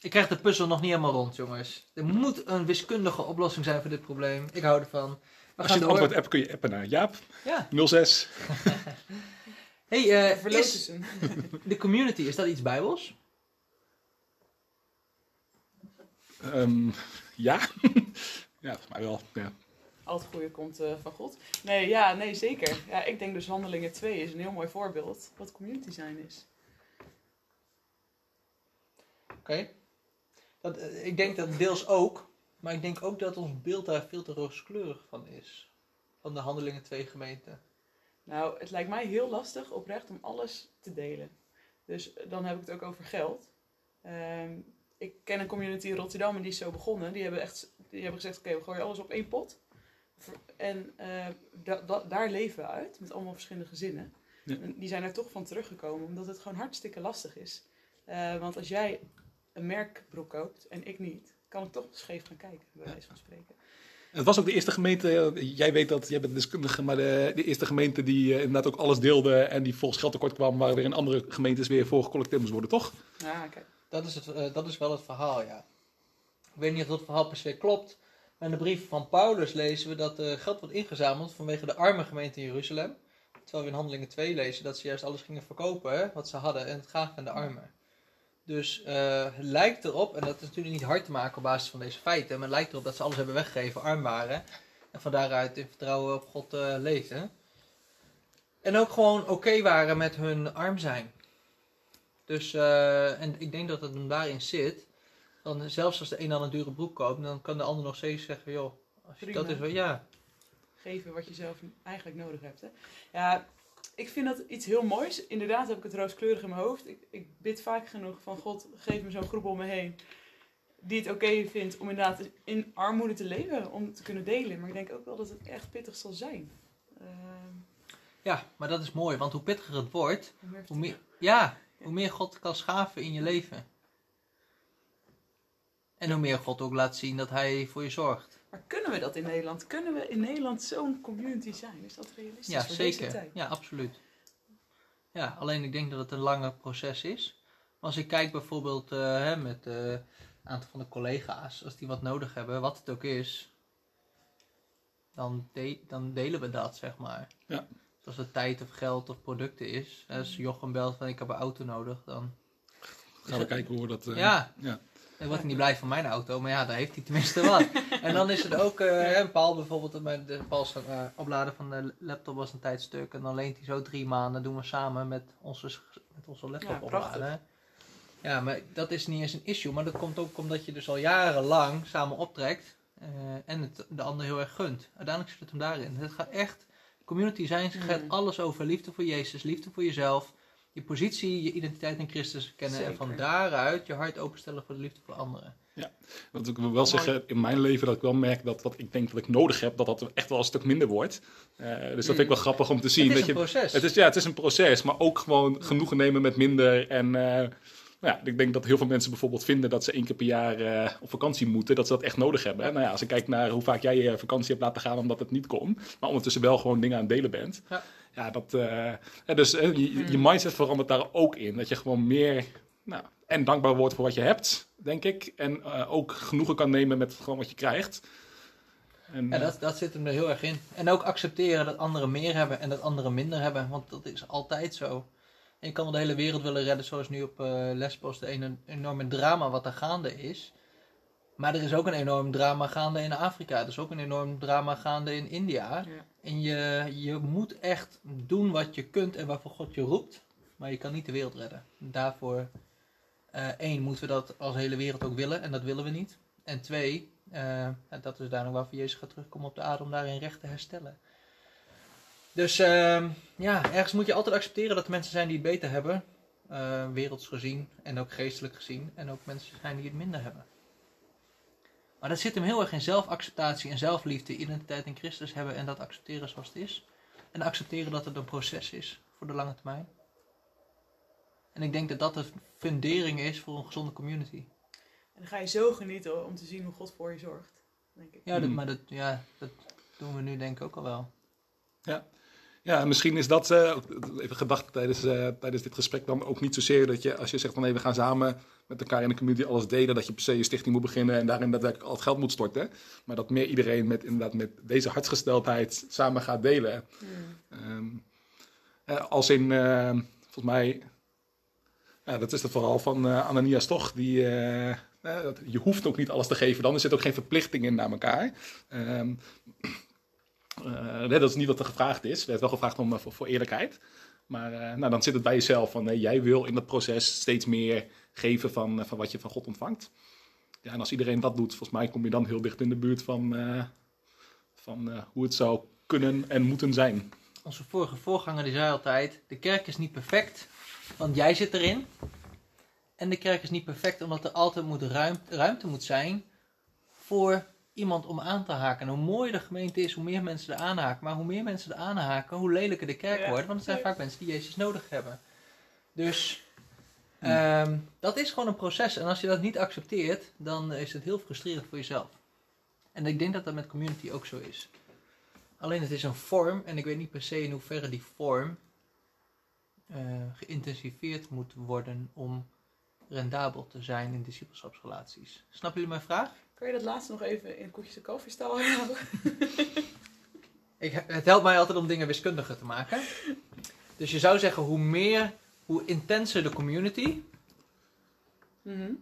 Ik krijg de puzzel nog niet helemaal rond, jongens. Er moet een wiskundige oplossing zijn voor dit probleem. Ik hou ervan. We Als gaan je het door. antwoord hebt, kun je appen naar Jaap, Ja. 06. (laughs) Hey, eh, is ze. (laughs) de community, is dat iets bijbels? Ehm, ja. (laughs) ja, volgens mij wel. Ja. Al het goede komt eh, van God. Nee, ja, nee, zeker. Ja, ik denk dus Handelingen 2 is een heel mooi voorbeeld wat community zijn is. Oké. Dat, eh, ik denk dat deels ook. Maar ik denk ook dat ons beeld daar veel te rooskleurig van is. Van de Handelingen 2 gemeente. Nou, het lijkt mij heel lastig oprecht om alles te delen. Dus eh, dan heb ik het ook over geld. Ehm, ik ken een community in Rotterdam en die is zo begonnen. Die hebben echt die hebben gezegd, oké, we gooien alles op één pot. En eh, da- da- daar leven we uit, met allemaal verschillende gezinnen. Ja. En die zijn er toch van teruggekomen, omdat het gewoon hartstikke lastig is. Eh, want als jij een merkbroek koopt en ik niet, kan ik toch scheef gaan kijken, bij wijze van spreken. Het was ook de eerste gemeente, jij weet dat, jij bent deskundige, maar de, de eerste gemeente die eh, inderdaad ook alles deelde en die volgens geld tekort kwam, waar weer in andere gemeentes weer voor gecollecteerd moest worden, toch? Ja, kijk. Dat is, het, eh, dat is wel het verhaal, ja. Ik weet niet of dat verhaal per se klopt. Maar in de brief van Paulus lezen we dat er geld wordt ingezameld vanwege de arme gemeente in Jeruzalem. Terwijl we in Handelingen 2 lezen dat ze juist alles gingen verkopen wat ze hadden en het gaven aan de armen. Dus eh, het lijkt erop, en dat is natuurlijk niet hard te maken op basis van deze feiten, maar het lijkt erop dat ze alles hebben weggegeven, arm waren. En van daaruit in vertrouwen op God eh, leefden. En ook gewoon oké waren met hun arm zijn. Dus, eh, en ik denk dat het hem daarin zit. Dan, zelfs als de een dan een dure broek koopt, dan kan de ander nog steeds zeggen, joh, als je, Prima. dat is wel, ja. Geven wat je zelf eigenlijk nodig hebt. Hè? Ja, ik vind dat iets heel moois. Inderdaad heb ik het rooskleurig in mijn hoofd. Ik, ik bid vaak genoeg van God, geef me zo'n groep om me heen. Die het oké vindt om inderdaad in armoede te leven. Om te kunnen delen. Maar ik denk ook wel dat het echt pittig zal zijn. Ehm, Ja, maar dat is mooi, want hoe pittiger het wordt, hoe meer hoe meer, ja, hoe meer God kan schaven in je leven. En hoe meer God ook laat zien dat hij voor je zorgt. Maar kunnen we dat in Nederland? Kunnen we in Nederland zo'n community zijn? Is dat realistisch Ja, voor deze zeker. tijd? Ja, absoluut. Ja, alleen ik denk dat het een lange proces is. Maar als ik kijk bijvoorbeeld eh, hè, met eh, een aantal van de collega's, als die wat nodig hebben, wat het ook is, dan, de- dan delen we dat, zeg maar. Ja. Als het tijd of geld of producten is, als Jochem belt van ik heb een auto nodig, dan... Gaan we kijken hoe we dat... eh, Ja, ja. dan wordt hij niet blij van mijn auto, maar ja, daar heeft hij tenminste wat. (laughs) en dan is het ook, eh, hè, Paul bijvoorbeeld, de Paul's eh, opladen van de laptop was een tijdstuk. En dan leent hij zo drie maanden, doen we samen met onze, met onze laptop Ja, prachtig. opladen. Ja, maar dat is niet eens een issue, maar dat komt ook omdat je dus al jarenlang samen optrekt. eh, en het de ander heel erg gunt. Uiteindelijk zit het hem daarin. Het gaat echt, community zijn gaat Mm. alles over liefde voor Jezus, liefde voor jezelf. Je positie, je identiteit in Christus kennen en van daaruit je hart openstellen voor de liefde voor anderen. Want ik wil wel zeggen, in mijn leven dat ik wel merk dat wat ik denk dat ik nodig heb, dat dat echt wel een stuk minder wordt. Eh, dus dat vind ik wel grappig om te zien. het is dat een je, proces. het, is, ja, het is een proces, maar ook gewoon genoegen nemen met minder. En eh, nou ja, ik denk dat heel veel mensen bijvoorbeeld vinden dat ze één keer per jaar eh, op vakantie moeten, dat ze dat echt nodig hebben. Nou ja, als ik kijk naar hoe vaak jij je vakantie hebt laten gaan omdat het niet kon, maar ondertussen wel gewoon dingen aan het delen bent. Ja. Ja, dat, eh, dus eh, je, je mindset verandert daar ook in. Dat je gewoon meer nou, en dankbaar wordt voor wat je hebt, denk ik. En ook genoegen kan nemen met gewoon wat je krijgt. En, Ja, dat, dat zit hem er heel erg in. En ook accepteren dat anderen meer hebben en dat anderen minder hebben. Want dat is altijd zo. En je kan wel de hele wereld willen redden, zoals nu op eh Lesbos, de ene enorme drama wat er gaande is. Maar er is ook een enorm drama gaande in Afrika. Er is ook een enorm drama gaande in India. Ja. En je, je moet echt doen wat je kunt en waarvoor God je roept. Maar je kan niet de wereld redden. Daarvoor, eh, één, moeten we dat als hele wereld ook willen. En dat willen we niet. En twee, en dat is daarom waarvoor Jezus gaat terugkomen op de aarde om daarin recht te herstellen. Dus ehm, ja, ergens moet je altijd accepteren dat er mensen zijn die het beter hebben. eh, werelds gezien en ook geestelijk gezien. En ook mensen zijn die het minder hebben. Maar dat zit hem heel erg in zelfacceptatie en zelfliefde, identiteit in Christus hebben en dat accepteren zoals het is. En accepteren dat het een proces is voor de lange termijn. En ik denk dat dat de fundering is voor een gezonde community. En dan ga je zo genieten om te zien hoe God voor je zorgt. Denk ik. Ja, dat, Hmm. maar dat, ja, dat doen we nu denk ik ook al wel. Ja, en misschien is dat ook even gedacht tijdens, eh, tijdens dit gesprek dan ook niet zozeer dat je, als je zegt van nee, we gaan samen met elkaar in de community alles delen, dat je per se een stichting moet beginnen en daarin daadwerkelijk al het geld moet storten. Maar dat meer iedereen met inderdaad met deze hartsgesteldheid samen gaat delen. Ehm, eh, als in, eh, volgens mij, ja, dat is het vooral van Ananias toch, die, je hoeft ook niet alles te geven dan, er zit ook geen verplichting in naar elkaar. Ehm, nee, dat is niet wat er gevraagd is. Er werd wel gevraagd om, eh, voor, eerlijkheid. Maar eh, nou, dan zit het bij jezelf van jij wil in dat proces steeds meer geven van, eh, van wat je van God ontvangt. Ja, en als iedereen dat doet, volgens mij kom je dan heel dicht in de buurt van, eh, van eh, hoe het zou kunnen en moeten zijn. Onze vorige voorganger die zei altijd: de kerk is niet perfect, want jij zit erin. En de kerk is niet perfect omdat er altijd moet ruimte moet zijn voor iemand om aan te haken. En hoe mooier de gemeente is, hoe meer mensen er aanhaken. Maar hoe meer mensen er aanhaken, hoe lelijker de kerk Ja. wordt. Want het zijn Ja. vaak mensen die Jezus nodig hebben. Dus ehm, dat is gewoon een proces. En als je dat niet accepteert, dan is het heel frustrerend voor jezelf. En ik denk dat dat met community ook zo is. Alleen het is een vorm en ik weet niet per se in hoeverre die vorm eh, geïntensiveerd moet worden om rendabel te zijn in discipelschapsrelaties. Snappen jullie mijn vraag? Kan je dat laatste nog even in koetjes en herhalen? (laughs) Ik, het helpt mij altijd om dingen wiskundiger te maken. Dus je zou zeggen, hoe meer, hoe intenser de community, Mhm.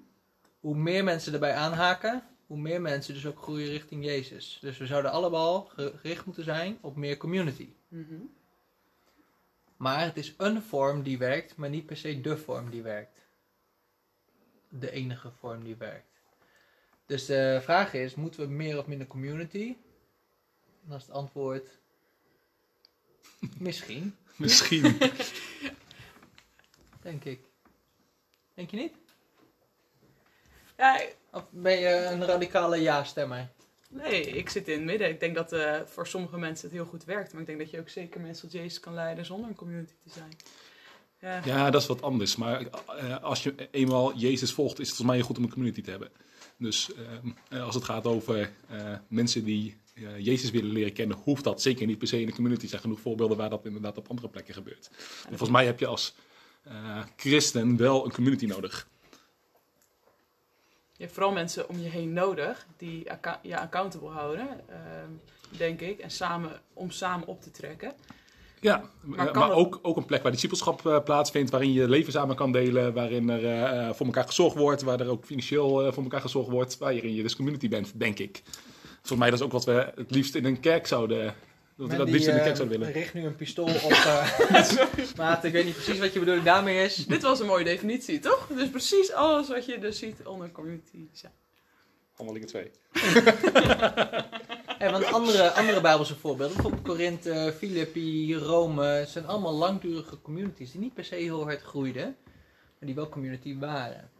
hoe meer mensen erbij aanhaken, hoe meer mensen dus ook groeien richting Jezus. Dus we zouden allemaal gericht moeten zijn op meer community. Mhm. Maar het is een vorm die werkt, maar niet per se de vorm die werkt. De enige vorm die werkt. Dus de vraag is, moeten we meer of minder community? En dan is het antwoord... Misschien, (laughs) Misschien. (laughs) denk ik. Denk je niet? Ja, Of ben je een radicale ja-stemmer? nee, ik zit in het midden. Ik denk dat eh, voor sommige mensen het heel goed werkt. Maar ik denk dat je ook zeker mensen tot Jezus kan leiden zonder een community te zijn. Ja, Ja, dat is wat anders. Maar eh, als je eenmaal Jezus volgt, is het volgens mij goed om een community te hebben. Dus ehm, eh, als het gaat over eh, mensen die eh, Jezus willen leren kennen, hoeft dat zeker niet per se in de community. Er zijn genoeg voorbeelden waar dat inderdaad op andere plekken gebeurt. En volgens mij heb je als eh, christen wel een community nodig. je hebt vooral mensen om je heen nodig die je accountable houden, denk ik. En samen, om samen op te trekken. Ja, Maar ook, ook een plek waar discipelschap eh, plaatsvindt, waarin je leven samen kan delen, waarin er eh, eh, voor elkaar gezorgd wordt, waar er ook financieel eh, voor elkaar gezorgd wordt, waarin je dus community bent, denk ik. Volgens mij dat is ook wat we het liefst in een kerk zouden, dat we dat liefst in de kerk zouden willen. richt nu een pistool op... eh (laughs) Maat, ik weet niet precies wat je bedoeling daarmee is. Dit was een mooie definitie, toch? Dus precies alles wat je dus ziet onder community zijn. Handelingen 2. (laughs) Ja, want andere, andere Bijbelse voorbeelden, bijvoorbeeld Korinthe, Filippi, Rome, zijn allemaal langdurige communities die niet per se heel hard groeiden, maar die wel community waren.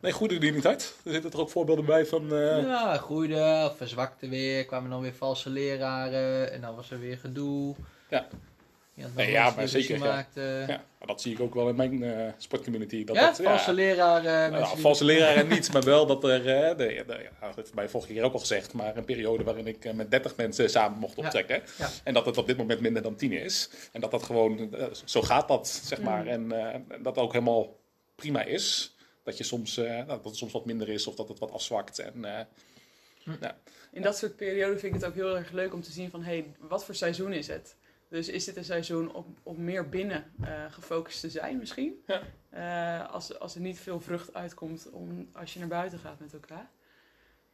Nee, goede die niet uit. Er zitten er ook voorbeelden bij van... eh, Ja, groeiden, of verzwakten weer, kwamen dan weer valse leraren en dan was er weer gedoe. Ja. Ja, Nee, ja, maar zeker, ja. Maar dat zie ik ook wel in mijn eh, sportcommunity. Dat ja, dat, valse leraren. Nou, mensen die- valse leraren (laughs) niet, maar wel dat er, eh, de, de, ja, dat heeft mij vorige keer ook al gezegd, maar een periode waarin ik eh, met 30 mensen samen mocht optrekken. Ja. En dat het op dit moment minder dan 10 is. En dat dat gewoon, eh, zo gaat dat, zeg maar. Mm. En eh, dat ook helemaal prima is. Dat, je soms, eh, nou, dat het soms wat minder is of dat het wat afzwakt. En, eh, In dat soort perioden vind ik het ook heel erg leuk om te zien van, hé, hey, wat voor seizoen is het? Dus is dit een seizoen om, om meer binnen eh, gefocust te zijn misschien? Ja. Eh, als, als er niet veel vrucht uitkomt om, als je naar buiten gaat met elkaar.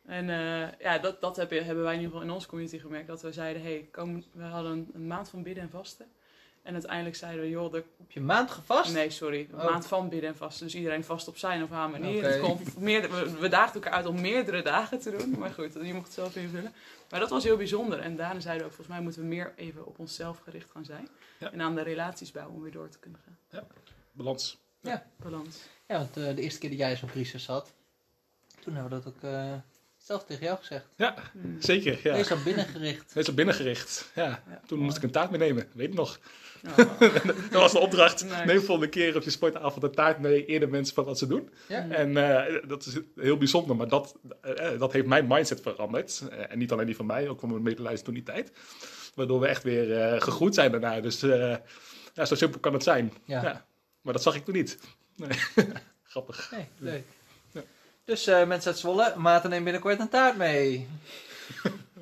En eh, ja, dat, dat heb hebben wij in ieder geval in onze community gemerkt. Dat we zeiden, hey, kom, we hadden een, een maand van bidden en vasten. En uiteindelijk zeiden we, joh, er Heb je een maand gevast? Nee, sorry. Een Oh. maand van bidden en vasten. Dus iedereen vast op zijn of haar manier. Het we, we daagden elkaar uit om meerdere dagen te doen. Maar goed, je mocht het zelf invullen. Maar dat was heel bijzonder. En daarna zeiden we ook, volgens mij moeten we meer even op onszelf gericht gaan zijn. Ja. En aan de relaties bouwen om weer door te kunnen gaan. balans. Balans. Ja, want eh, de eerste keer dat jij in zo'n crisis zat, toen hebben we dat ook eh, zelf tegen jou gezegd. Ja, Hmm. zeker. Ja. Wees al binnengericht. Wees op binnengericht. Ja. Ja. Toen moest ik een taart meenemen, weet ik nog. Oh. (laughs) Dat was de opdracht. (laughs) Nice. Neem volgende keer op je sportavond een taart mee, eerder mensen van wat ze doen. Ja. Mm. En eh, dat is heel bijzonder, maar dat, eh, dat heeft mijn mindset veranderd. Eh, en niet alleen die van mij, ook van mijn medelijden toen die tijd. Waardoor we echt weer eh, gegroeid zijn daarna. Dus eh, ja, zo simpel kan het zijn. Ja. Ja. Maar dat zag ik toen niet. Nee. (laughs) Grappig. Nee, leuk. Dus eh, mensen uit Zwolle, Maarten neemt binnenkort een taart mee. (laughs)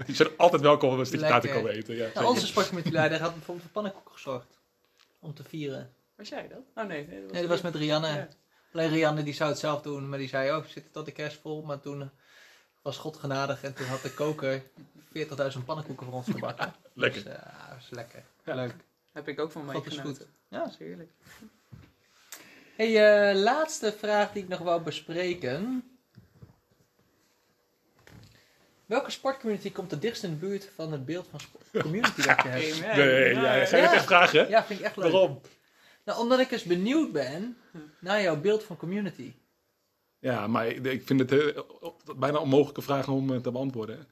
Je bent altijd welkom om een stukje taart te komen eten. Ja, Nou, onze sportcommittieleider had bijvoorbeeld voor pannenkoeken gezorgd. Om te vieren. Was jij dat? Oh nee. Nee, dat was, Nee, dat was met Rianne. Ja. Alleen Rianne die zou het zelf doen, maar die zei, oh, we zitten tot de kerst vol. Maar toen eh, was God genadig en toen had de koker 40.000 pannenkoeken voor ons gebakken. (laughs) Lekker. Dus, eh, dat was lekker. Ja. Leuk. Heb ik ook van God is meegenoten. goed. Ja. Dat is heerlijk. Hey, eh, laatste vraag die ik nog wou bespreken. Welke sportcommunity komt het dichtst in de buurt van het beeld van community dat je hebt? (laughs) Amen. Nee, ja, ga je Ja. echt vragen? Ja, vind ik echt leuk. Waarom? Nou, omdat ik eens benieuwd ben naar jouw beeld van community. Ja, maar ik vind het eh, bijna onmogelijke vraag om eh, te beantwoorden.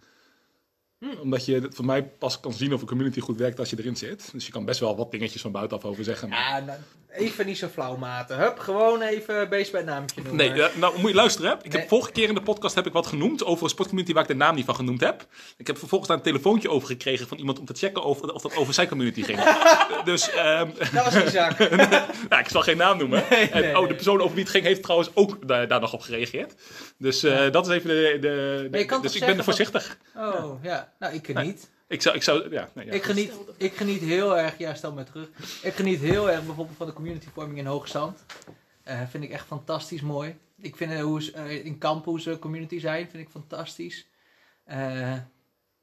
Hm. Omdat je het voor mij pas kan zien of een community goed werkt als je erin zit. Dus je kan best wel wat dingetjes van buitenaf over zeggen. maar- Ja, nou, even niet zo flauw, maten. Hup, gewoon even beest bij het naamje noemen. Nee, eh, nou moet je luisteren. Hè? Ik Nee. heb vorige keer in de podcast heb ik wat genoemd over een sportcommunity waar ik de naam niet van genoemd heb. Ik heb vervolgens daar een telefoontje over gekregen van iemand om te checken of, of dat over zijn community ging. (laughs) dus ehm, Dat was Isaac. (laughs) nou, ik zal geen naam noemen. Nee, en, nee, oh, de persoon over wie het ging heeft trouwens ook da- daar nog op gereageerd. Dus eh, Ja. dat is even de... de, kan dus ik ben zeggen voorzichtig. Oh, ja. Nou, ik Nee. niet. Ik zou, ik zou, ja, nee, ja. Ik geniet, ik geniet heel erg, ja stel me terug. Ik geniet heel erg bijvoorbeeld van de communityvorming in Hoogzand. Eh vind ik echt fantastisch mooi. Ik vind eh, hoe ze eh, in kamp hoe ze community zijn, vind ik fantastisch. Eh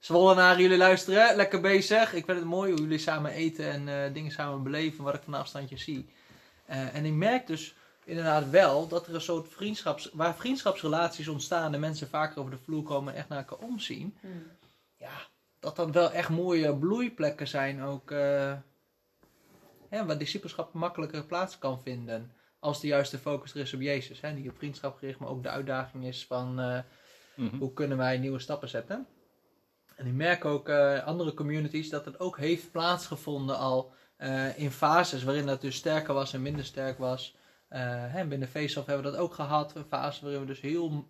Zwollenaren, jullie luisteren, lekker bezig. Ik vind het mooi hoe jullie samen eten en eh, dingen samen beleven, wat ik van afstandje zie. Eh, en ik merk dus inderdaad wel dat er een soort vriendschaps... Waar vriendschapsrelaties ontstaan en mensen vaker over de vloer komen en echt naar elkaar omzien Hmm. ja, dat dat wel echt mooie bloeiplekken zijn ook. eh hè, waar discipelschap makkelijker plaats kan vinden. Als de juiste focus er is op Jezus. Hè, die op vriendschap gericht, maar ook de uitdaging is van eh, Mhm. hoe kunnen wij nieuwe stappen zetten. En ik merk ook eh andere communities dat het ook heeft plaatsgevonden al in fases waarin dat dus sterker was en minder sterk was. Hè, binnen Faceoff hebben we dat ook gehad. Een fase waarin we dus heel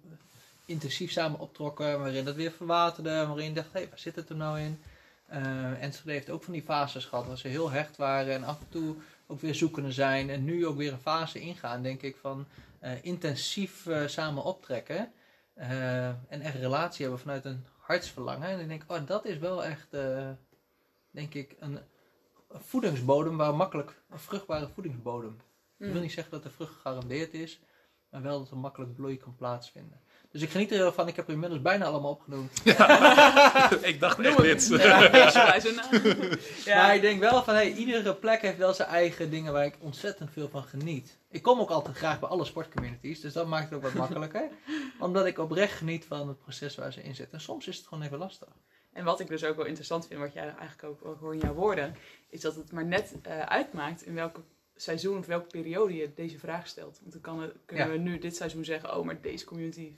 intensief samen optrokken, waarin dat weer verwaterde, waarin je dacht, hé, waar zit het er nou in? Eh Enschede heeft ook van die fases gehad waar ze heel hecht waren en af en toe ook weer zoekende zijn. En nu ook weer een fase ingaan, denk ik, van eh, intensief eh, samen optrekken. en echt relatie hebben vanuit een hartsverlangen. En ik denk, oh, dat is wel echt, denk ik, een, een voedingsbodem waar makkelijk, een vruchtbare voedingsbodem. Ik wil Hmm. niet zeggen dat de vrucht gegarandeerd is, maar wel dat er makkelijk bloei kan plaatsvinden. Dus ik geniet ervan, ik heb er inmiddels bijna allemaal opgenoemd. (laughs) (laughs) ik dacht echt dit. Ja. (laughs) Ja. Maar ik denk wel van, hey, iedere plek heeft wel zijn eigen dingen waar ik ontzettend veel van geniet. Ik kom ook altijd graag bij alle sportcommunities, dus dat maakt het ook wat makkelijker. Omdat ik oprecht geniet van het proces waar ze in zitten. En soms is het gewoon even lastig. En wat ik dus ook wel interessant vind, wat jij eigenlijk ook, ook hoor in jouw woorden, is dat het maar net eh, uitmaakt in welke seizoen of welke periode je deze vraag stelt. Want dan kan kunnen Ja. we nu dit seizoen zeggen, oh, maar deze community,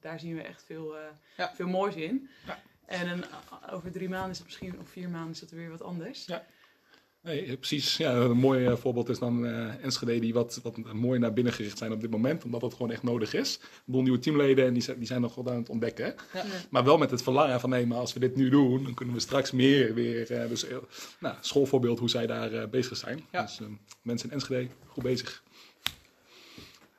daar zien we echt veel, eh, Ja. veel moois in. Ja. En een, over drie maanden is het misschien, of vier maanden is dat weer wat anders. Ja. Nee, precies. Ja, een mooi eh, voorbeeld is dan eh Enschede die wat, wat mooi naar binnen gericht zijn op dit moment. Omdat het gewoon echt nodig is. Een boel nieuwe teamleden en die zijn, die zijn nog wel aan het ontdekken. hè. Ja. Maar wel met het verlangen van nee, maar als we dit nu doen, dan kunnen we straks meer weer. eh, dus eh, nou, schoolvoorbeeld hoe zij daar eh, bezig zijn. Ja. Dus eh, mensen in Enschede, goed bezig.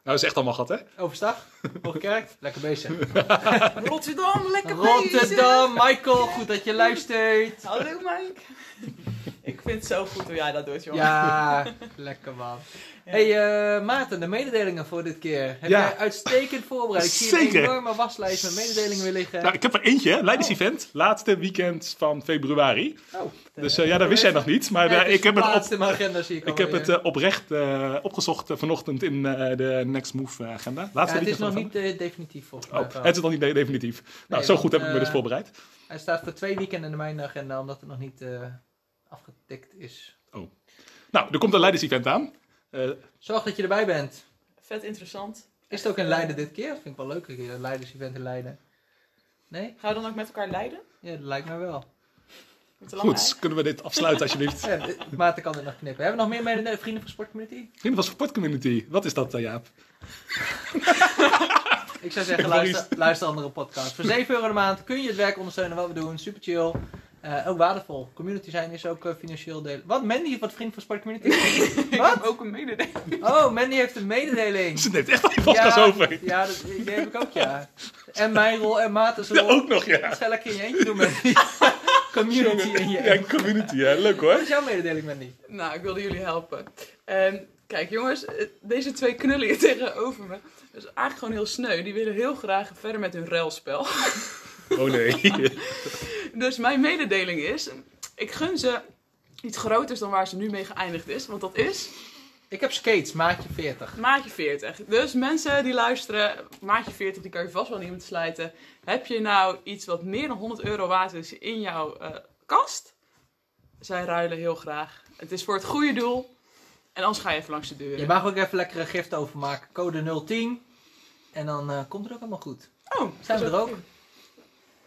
Nou, is echt allemaal gehad, hè? Overstag, Hoogkerk, (laughs) lekker bezig. (laughs) Rotterdam, lekker bezig! Rotterdam, Michael, goed dat je luistert. Hallo Mike! (laughs) ik vind het zo goed hoe jij dat doet, jongen. Ja, (laughs) lekker man. Ja. Hey eh, Maarten, de mededelingen voor dit keer. Heb Ja. jij uitstekend voorbereid. Ik zie een Zeker. enorme waslijst met mededelingen weer liggen. Nou, ik heb er eentje, hè? Leiders-event. Laatste weekend van februari. Oh, Dus eh, ja, dat wist jij nog niet. Maar Nee, eh, ik heb het, op, agenda, zie ik ik heb het oprecht eh, opgezocht vanochtend in eh, de Next Move agenda. Ja, Laatste het is nog niet definitief volgens mij. Oh, het is nog niet de- definitief. Nou, Nee, zo want, goed heb ik me dus voorbereid. Hij staat voor twee weekenden in mijn agenda, omdat het nog niet eh, afgetikt is. Nou, er komt een leiders-event aan. Eh, Zorg dat je erbij bent. Vet interessant. Is het ook in Leiden dit keer? Dat vind ik wel leuk, een Leiders-event in Leiden. Nee? Gaan we dan ook met elkaar leiden? Ja, dat lijkt me wel. Goed, kunnen we dit afsluiten alsjeblieft? (laughs) Ja, Maarten kan dit nog knippen. Hebben we nog meer mede- vrienden van Sportcommunity? Vrienden van Sportcommunity, wat is dat, eh, Jaap? (laughs) Ik zou zeggen, luister, luister andere podcasts. Voor 7 euro de maand kun je het werk ondersteunen wat we doen. Super chill. Eh, ook waardevol. Community zijn is ook eh, financieel delen. Wat? Mandy wat vriend van Sportcommunity? (laughs) Ik Wat? heb ook een mededeling. Oh, Mandy heeft een mededeling. Ze neemt echt al die podcast ja, over. Ja, dat, die heb ik ook, ja. En mijn rol en Maarten's Ja, rol. ook nog, ja. Dat ga je lekker in je eentje doen, Mandy. (laughs) Community in je Ja, eentje. een community, ja. Leuk Wat hoor. is jouw mededeling, Mandy? Nou, ik wilde jullie helpen. Ehm, kijk jongens, eh, deze twee knullen hier (laughs) tegenover me. Dat is eigenlijk gewoon heel sneu. Die willen heel graag verder met hun ruilspel. (laughs) Oh nee. (laughs) Dus mijn mededeling is, ik gun ze iets groters dan waar ze nu mee geëindigd is. Want dat is Ik heb skates, maatje 40. maatje 40. Dus mensen die luisteren, maatje 40, die kan je vast wel niet te slijten. Heb je nou iets wat meer dan 100 euro waard is in jouw eh, kast? Zij ruilen heel graag. Het is voor het goede doel. En anders ga je even langs de deur. Je mag ook even lekker een gift overmaken. Code 010. En dan eh, komt het ook allemaal goed. Oh, Zijn we dat er ook?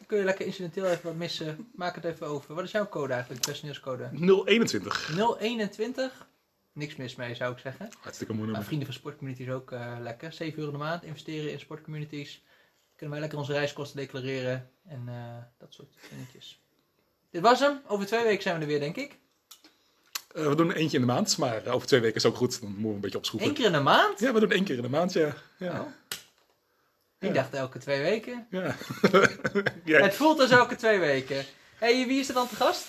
Kun je lekker incidenteel even wat missen. Maak het even over. Wat is jouw code eigenlijk? Personeelscode? 021. 021. Niks mis mee zou ik zeggen. Hartstikke mooi Maar vrienden van sportcommunities ook eh, lekker. 7 euro de maand. Investeren in sportcommunities. Kunnen wij lekker onze reiskosten declareren. En eh, dat soort dingetjes. Dit was hem. Over twee weken zijn we er weer, denk ik. Eh, we doen eentje in de maand, maar over twee weken is ook goed. Dan moeten we een beetje opschroeven. Eén keer in de maand? Ja, we doen één keer in de maand, ja. Ja. Oh. Ik Ja. dacht elke twee weken. ja. (laughs) Het voelt als elke twee weken. hey, wie is er dan te gast?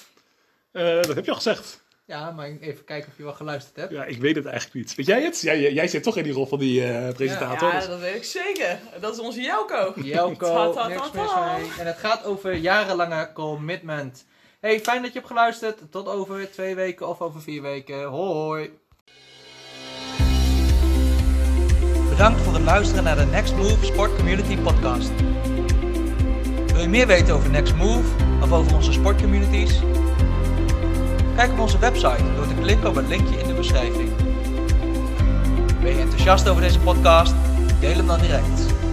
Eh, dat heb je al gezegd. Ja, maar even kijken of je wel geluisterd hebt. Ja, ik weet het eigenlijk niet. Weet jij het? Jij, jij zit toch in die rol van die eh, presentator. Ja, dus- dat weet ik zeker. Dat is onze Jelko. Jelko, (laughs) niks mis mee. En het gaat over jarenlange commitment. Hey, fijn dat je hebt geluisterd. Tot over twee weken of over vier weken. Hoi. Bedankt voor het luisteren naar de Next Move Sport Community Podcast. Wil je meer weten over Next Move of over onze sportcommunities? Kijk op onze website door te klikken op het linkje in de beschrijving. Ben je enthousiast over deze podcast? Deel hem dan direct.